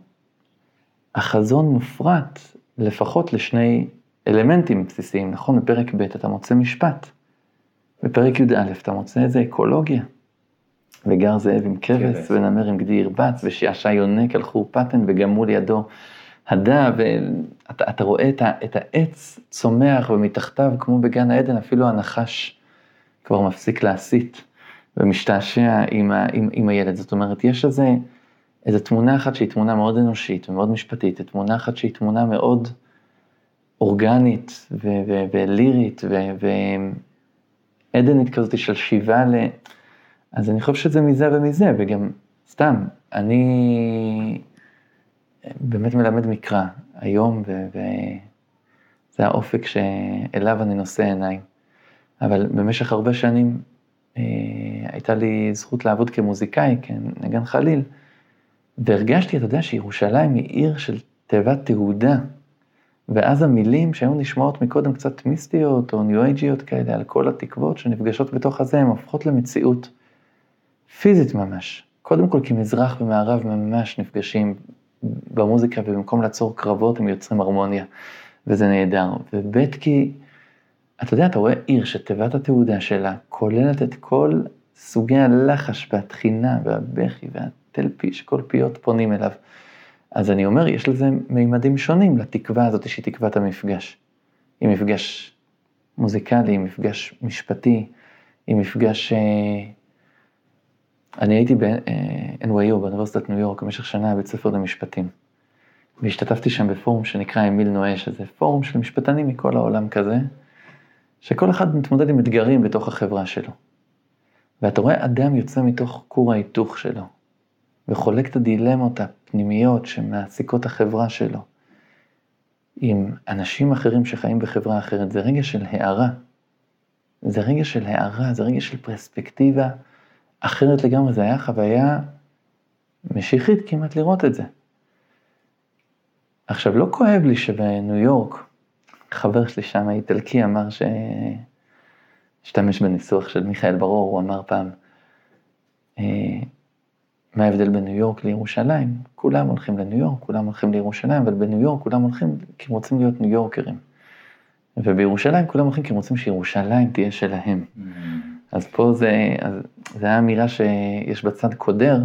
החזון מופרט לפחות לשני אלמנטים בסיסיים, נכון? בפרק ב' אתה מוצא משפט, בפרק י"א אתה מוצא איזה אקולוגיה. וגר זאב עם כבש, ונמר עם גדי ירבץ, ושעשע יונק על חור פטן, וגמו לידו הדה, ואתה רואה את, ה, את העץ צומח, ומתחתיו, כמו בגן העדן, אפילו הנחש כבר מפסיק להסית, ומשתעשע עם, ה, עם, עם הילד. זאת אומרת, יש איזה, איזה תמונה אחת שהיא תמונה מאוד אנושית ומאוד משפטית, תמונה אחת שהיא תמונה מאוד אורגנית ולירית ועדנית כזאת של שיבה ל... אז אני חושב שזה מזה ומזה, וגם, סתם, אני באמת מלמד מקרא היום, וזה האופק שאליו אני נושא עיניים. אבל במשך הרבה שנים הייתה לי זכות לעבוד כמוזיקאי, כנגן חליל, והרגשתי, אתה יודע, שירושלים היא עיר של תיבת תהודה. ואז המילים שהיו נשמעות מקודם קצת מיסטיות או ניו-אייג'יות כאלה, על כל התקוות שנפגשות בתוך הזה, הן הופכות למציאות. פיזית ממש. קודם כל כי מזרח ומערב ממש נפגשים במוזיקה ובמקום לעצור קרבות הם יוצרים הרמוניה, וזה נהדר. וב' כי, אתה יודע, אתה רואה עיר שתיבת התעודה שלה כוללת את כל סוגי הלחש והטחינה והבכי והתלפי שכל פיות פונים אליו. אז אני אומר, יש לזה מימדים שונים לתקווה הזאת שהיא תקוות המפגש. היא מפגש מוזיקלי, היא מפגש משפטי, היא מפגש אה, אני הייתי ב-NYU, באוניברסיטת ניו יורק, במשך שנה בבית ספר למשפטים. והשתתפתי שם בפורום שנקרא אמיל נועה, שזה פורום של משפטנים מכל העולם כזה, שכל אחד מתמודד עם אתגרים בתוך החברה שלו. ואתה רואה אדם יוצא מתוך כור ההיתוך שלו, וחולק את הדילמות הפנימיות שמעסיקות החברה שלו, עם אנשים אחרים שחיים בחברה אחרת. זה רגע של הערה. זה רגע של הערה, זה רגע של פרספקטיבה אחרת לגמרי, זה היה חוויה משיחית כמעט לראות את זה. עכשיו, לא כואב לי שבניו יורק, חבר שלי שם, האיטלקי, אמר ש... השתמש בניסוח של מיכאל ברור, הוא אמר פעם, אה, מה ההבדל בין ניו יורק לירושלים? כולם הולכים לניו יורק, כולם הולכים לירושלים, אבל בניו יורק כולם הולכים כי הם רוצים להיות ניו יורקרים. ובירושלים כולם הולכים כי הם רוצים שירושלים תהיה שלהם. Mm-hmm. אז פה זה, אז זה היה אמירה שיש בצד קודר,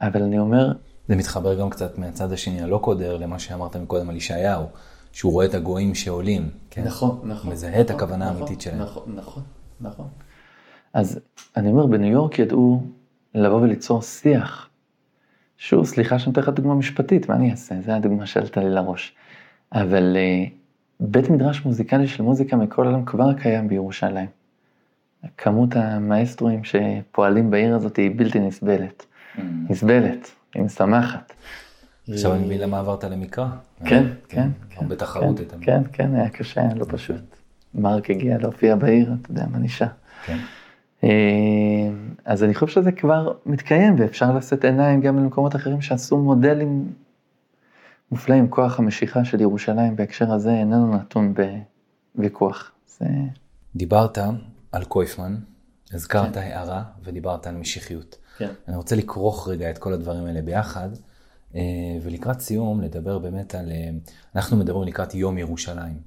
אבל אני אומר... זה מתחבר גם קצת מהצד השני הלא קודר למה שאמרת מקודם על ישעיהו, שהוא רואה את הגויים שעולים. כן? נכון, נכון. מזהה נכון, את הכוונה נכון, האמיתית שלהם. נכון, נכון, נכון. אז אני אומר, בניו יורק ידעו לבוא וליצור שיח. שוב, סליחה שאני נותן לך דוגמה משפטית, מה אני אעשה? זו הדוגמה שעלתה לי לראש. אבל uh, בית מדרש מוזיקלי של מוזיקה מכל העולם כבר קיים בירושלים. כמות המאסטרואים שפועלים בעיר הזאת היא בלתי נסבלת. Mm. נסבלת, היא משמחת. עכשיו אני מבין למה עברת למקרא. כן, כן. הרבה תחרות איתם. כן, כן, היה קשה, היה לא פשוט. מרק הגיע להופיע בעיר, אתה יודע, נשאר. כן. אז אני חושב שזה כבר מתקיים ואפשר לשאת עיניים גם למקומות אחרים שעשו מודלים מופלאים. כוח המשיכה של ירושלים בהקשר הזה איננו נתון בוויכוח. זה... דיברת על קויפמן, הזכרת כן. הערה ודיברת על משיחיות. כן. אני רוצה לכרוך רגע את כל הדברים האלה ביחד, אה, ולקראת סיום לדבר באמת על, אה, אנחנו מדברים לקראת יום ירושלים.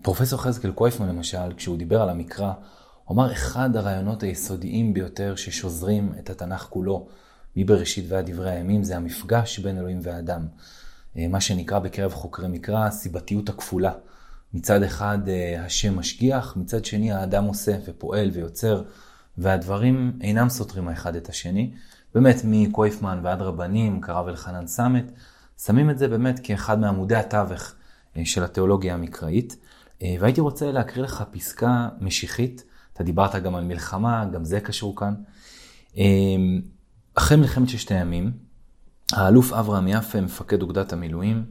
ופרופסור חזקאל קויפמן למשל, כשהוא דיבר על המקרא, הוא אמר אחד הרעיונות היסודיים ביותר ששוזרים את התנ"ך כולו, מבראשית ועד דברי הימים, זה המפגש בין אלוהים ואדם. אה, מה שנקרא בקרב חוקרי מקרא הסיבתיות הכפולה. מצד אחד השם משגיח, מצד שני האדם עושה ופועל ויוצר והדברים אינם סותרים האחד את השני. באמת, מקויפמן ועד רבנים, קרב אלחנן סמט, שמים את זה באמת כאחד מעמודי התווך אה, של התיאולוגיה המקראית. אה, והייתי רוצה להקריא לך פסקה משיחית, אתה דיברת גם על מלחמה, גם זה קשור כאן. אה, אחרי מלחמת ששת הימים, האלוף אברהם יפה, מפקד אוגדת המילואים,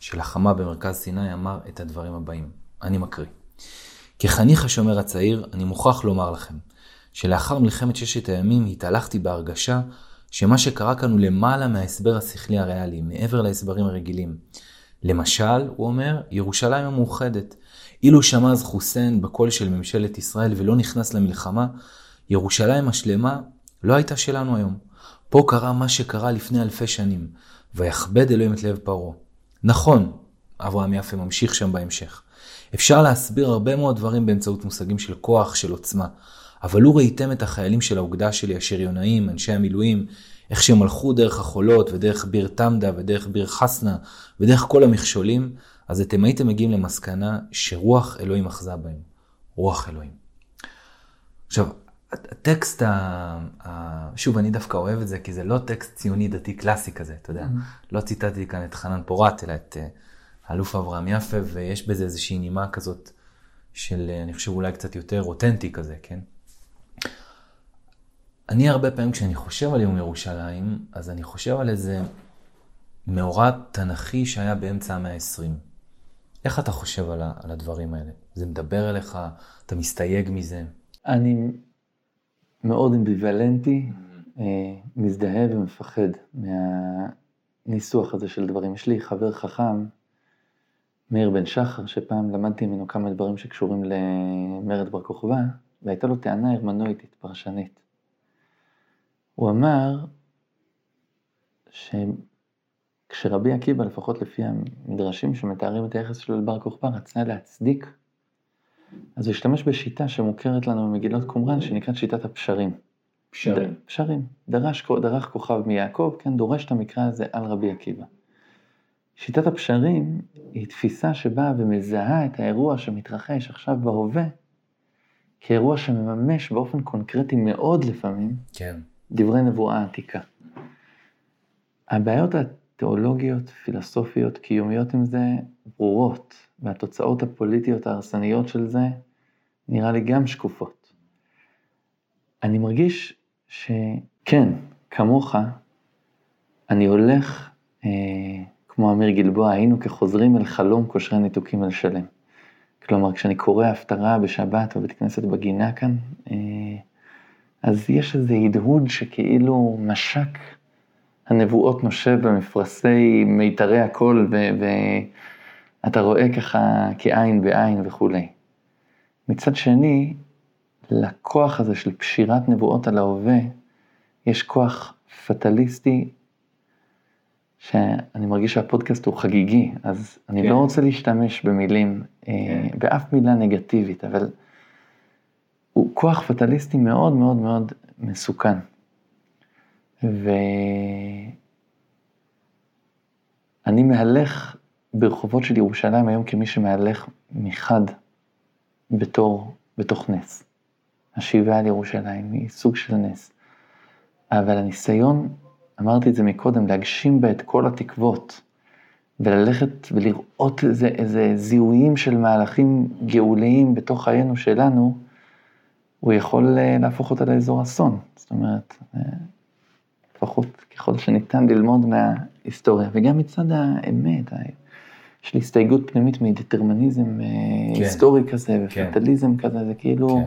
שלחמה במרכז סיני, אמר את הדברים הבאים. אני מקריא. כחניך השומר הצעיר, אני מוכרח לומר לכם, שלאחר מלחמת ששת הימים התהלכתי בהרגשה שמה שקרה כאן הוא למעלה מההסבר השכלי הריאלי, מעבר להסברים הרגילים. למשל, הוא אומר, ירושלים המאוחדת. אילו שמע אז חוסיין בקול של ממשלת ישראל ולא נכנס למלחמה, ירושלים השלמה לא הייתה שלנו היום. פה קרה מה שקרה לפני אלפי שנים, ויכבד אלוהים את לב פרעה. נכון, אברהם יפה ממשיך שם בהמשך. אפשר להסביר הרבה מאוד דברים באמצעות מושגים של כוח, של עוצמה. אבל לו ראיתם את החיילים של האוגדה שלי, השריונאים, אנשי המילואים, איך שהם הלכו דרך החולות ודרך ביר תמדה ודרך ביר חסנה ודרך כל המכשולים, אז אתם הייתם מגיעים למסקנה שרוח אלוהים אחזה בהם. רוח אלוהים. עכשיו, הטקסט, ה... שוב, אני דווקא אוהב את זה, כי זה לא טקסט ציוני דתי קלאסי כזה, אתה יודע. Mm-hmm. לא ציטטתי כאן את חנן פורת, אלא את אה, האלוף אברהם יפה, ויש בזה איזושהי נימה כזאת של, אה, אני חושב, אולי קצת יותר אותנטי כזה, כן? אני הרבה פעמים כשאני חושב על יום ירושלים, אז אני חושב על איזה מאורע תנכי שהיה באמצע המאה ה-20. איך אתה חושב על, על הדברים האלה? זה מדבר אליך? אתה מסתייג מזה? אני מאוד אמביוולנטי, אה, מזדהה ומפחד מהניסוח הזה של דברים. יש לי חבר חכם, מאיר בן שחר, שפעם למדתי ממנו כמה דברים שקשורים למרד בר כוכבא, והייתה לו טענה הרמנויטית, פרשנית. הוא אמר שכשרבי עקיבא, לפחות לפי המדרשים שמתארים את היחס שלו לבר כוכבא, רצה להצדיק, אז הוא השתמש בשיטה שמוכרת לנו ממגילות קומראן, שנקראת שיטת הפשרים. פשרים. ד, פשרים. דרש, דרך כוכב מיעקב, כן, דורש את המקרא הזה על רבי עקיבא. שיטת הפשרים היא תפיסה שבאה ומזהה את האירוע שמתרחש עכשיו בהווה, כאירוע שמממש באופן קונקרטי מאוד לפעמים, כן. דברי נבואה עתיקה. הבעיות התיאולוגיות, פילוסופיות, קיומיות עם זה ברורות, והתוצאות הפוליטיות ההרסניות של זה נראה לי גם שקופות. אני מרגיש שכן, כמוך, אני הולך, אה, כמו אמיר גלבוע, היינו כחוזרים אל חלום קושרי ניתוקים אל שלם. כלומר, כשאני קורא הפטרה בשבת בבית כנסת בגינה כאן, אה, אז יש איזה הדהוד שכאילו משק הנבואות נושב במפרשי מיתרי הקול, ואתה רואה ככה כעין בעין וכולי. מצד שני, לכוח הזה של פשירת נבואות על ההווה, יש כוח פטליסטי, שאני מרגיש שהפודקאסט הוא חגיגי, אז אני לא כן. לא רוצה להשתמש במילים, אה, כן. באף מילה נגטיבית, אבל הוא כוח פטליסטי מאוד מאוד מאוד מסוכן. ואני מהלך ברחובות של ירושלים היום כמי שמהלך מחד בתור, בתוך נס. השיבה על ירושלים היא סוג של נס. אבל הניסיון, אמרתי את זה מקודם, להגשים בה את כל התקוות, וללכת ולראות איזה, איזה זיהויים של מהלכים גאוליים בתוך חיינו שלנו, הוא יכול אה, להפוך אותה לאזור אסון. זאת אומרת, אה, לפחות ככל שניתן ללמוד מההיסטוריה, וגם מצד האמת, יש לי הסתייגות פנימית מדטרמיניזם אה, כן. היסטורי כזה, כן. ופטליזם כזה, זה כאילו, כן.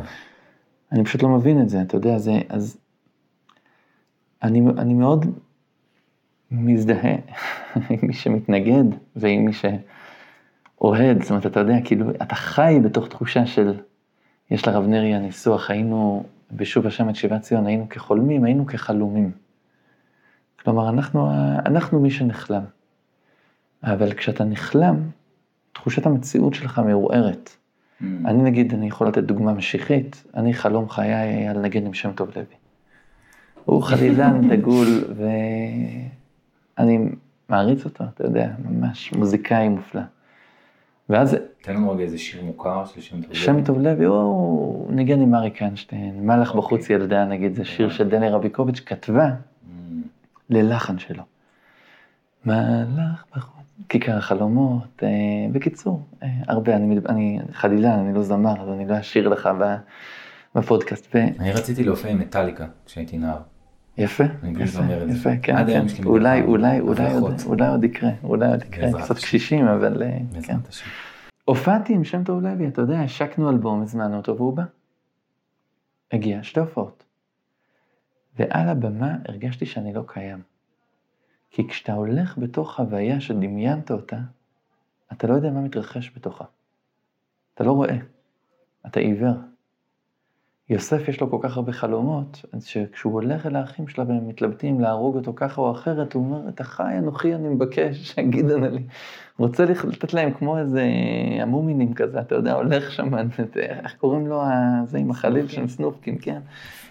אני פשוט לא מבין את זה, אתה יודע, זה, אז אני, אני מאוד מזדהה [LAUGHS] עם מי שמתנגד ועם מי שאוהד, זאת אומרת, אתה יודע, כאילו, אתה חי בתוך תחושה של, יש לרב נריה ניסוח, היינו בשוב השם את שיבת ציון, היינו כחולמים, היינו כחלומים. כלומר, אנחנו, אנחנו מי שנחלם. אבל כשאתה נחלם, תחושת המציאות שלך מעורערת. Mm. אני נגיד, אני יכול לתת דוגמה משיחית, אני חלום חיי היה לנגן עם שם טוב לוי. הוא חלילן [LAUGHS] דגול, ואני מעריץ אותו, אתה יודע, ממש מוזיקאי מופלא. ואז תן לנו רגע איזה שיר מוכר של שם טוב. שם טוב לוי, הוא ניגן עם אריק איינשטיין, מלך אוקיי. בחוץ ילדה, נגיד, זה שיר שדני רביקוביץ' כתבה Mm. ללחן שלו. מלך בחוץ, כיכר החלומות, אה, בקיצור, אה, הרבה, אני, אני חלילן, אני לא זמר, אז אני לא אשאיר לך בפודקאסט. ו... אני רציתי להופיע עם מטאליקה כשהייתי נער. יפה, יפה. יפה, כן, כן. אולי, אולי, אולי. אולי עוד יקרה, אולי עוד יקרה, קצת. קשישים, אבל אה, כן. הופעתי עם שם טוב לוי, אתה יודע, השקנו אלבום, הזמנו אותו והוא בא. הגיע, שתי הופעות. ועל הבמה הרגשתי שאני לא קיים. כי כשאתה הולך בתוך חוויה שדמיינת אותה, אתה לא יודע מה מתרחש בתוכה. אתה לא רואה, אתה עיוור. יוסף יש לו כל כך הרבה חלומות, אז שכשהוא הולך אל האחים שלה והם מתלבטים להרוג אותו ככה או אחרת, הוא אומר, את החי אנוכי אני מבקש, [LAUGHS] שיגיד אנא לי. רוצה לתת להם כמו איזה המומינים כזה, אתה יודע, הולך שם, [LAUGHS] את- איך קוראים לו, זה עם החליל של סנופקין, כן.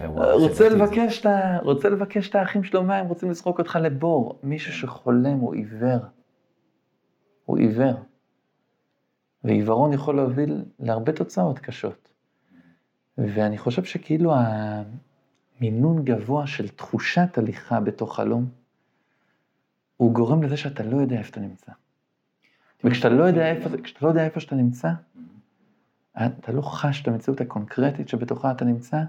וואו, רוצה. לבקש את רוצה לבקש את האחים שלו מים, רוצים לזרוק אותך לבור. מישהו שחולם הוא עיוור. הוא עיוור. ועיוורון יכול להוביל להרבה תוצאות קשות. ואני חושב שכאילו המינון גבוה של תחושת הליכה בתוך חלום, הוא גורם לזה שאתה לא יודע איפה אתה נמצא. וכשאתה לא יודע איפה, לא יודע איפה שאתה נמצא, אתה לא חש את המציאות הקונקרטית שבתוכה אתה נמצא,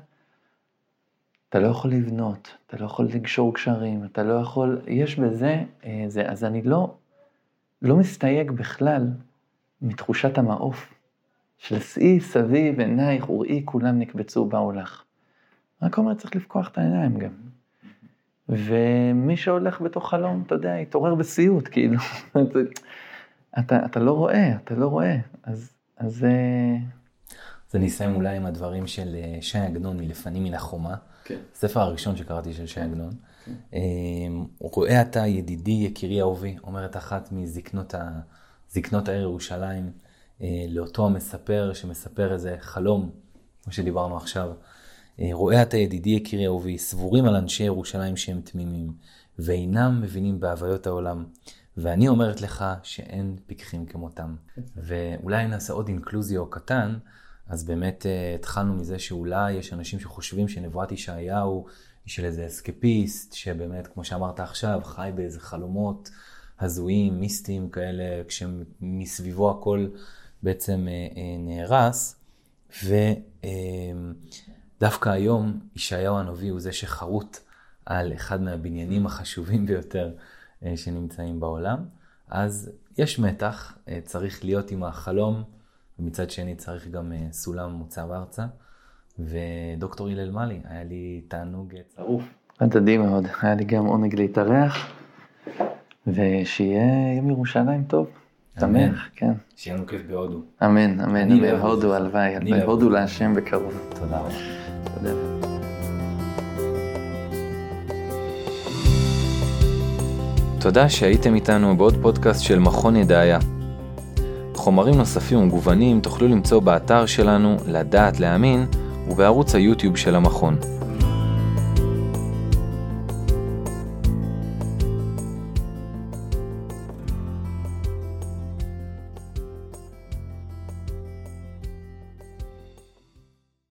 אתה לא יכול לבנות, אתה לא יכול לקשור קשרים, אתה לא יכול, יש בזה, אה, זה, אז אני לא, לא מסתייג בכלל מתחושת המעוף, של שאי סביב עינייך וראי כולם נקבצו באו לך. רק אומר, צריך לפקוח את העיניים גם. ומי שהולך בתוך חלום, אתה יודע, יתעורר בסיוט, כאילו. [LAUGHS] אתה, אתה לא רואה, אתה לא רואה. אז, אז אה, אז אני אסיים אולי עם הדברים של אה, שי עגנון מלפנים מן החומה. כן. הספר הראשון שקראתי של שי עגנון. אה, הוא רואה אתה ידידי יקירי אהובי, אומרת אחת מזקנות ה... זקנות העיר ירושלים, אה, לאותו המספר שמספר איזה חלום, כמו שדיברנו עכשיו. אה, רואה אתה ידידי יקירי אהובי, סבורים על אנשי ירושלים שהם תמימים, ואינם מבינים בהוויות העולם. ואני אומרת לך שאין פיקחים כמותם. ואולי נעשה עוד אינקלוזיו קטן, אז באמת uh, התחלנו מזה שאולי יש אנשים שחושבים שנבואת ישעיהו היא של איזה אסקפיסט, שבאמת, כמו שאמרת עכשיו, חי באיזה חלומות הזויים, מיסטיים כאלה, כשמסביבו הכל בעצם uh, uh, נהרס. ודווקא היום ישעיהו הנביא הוא זה שחרוט על אחד מהבניינים החשובים ביותר uh, שנמצאים בעולם. אז יש מתח, צריך להיות עם החלום. ומצד שני צריך גם אה, סולם מוצב ארצה. ודוקטור הלל מאלי, היה לי תענוג אה, צרוף. הדדי מאוד, היה לי גם עונג להתארח, ושיהיה יום ירושלים טוב, אמן. כן. שיהיה לנו כיף בהודו. אמן, אמן, אני אמן, אוהב הודו, אותך. הלוואי, הלוואי, אוהב הודו. להשם בקרוב. תודה רבה. תודה. תודה שהייתם איתנו בעוד פודקאסט של מכון ידעיה. חומרים נוספים ומגוונים תוכלו למצוא באתר שלנו לדעת להאמין ובערוץ היוטיוב של המכון.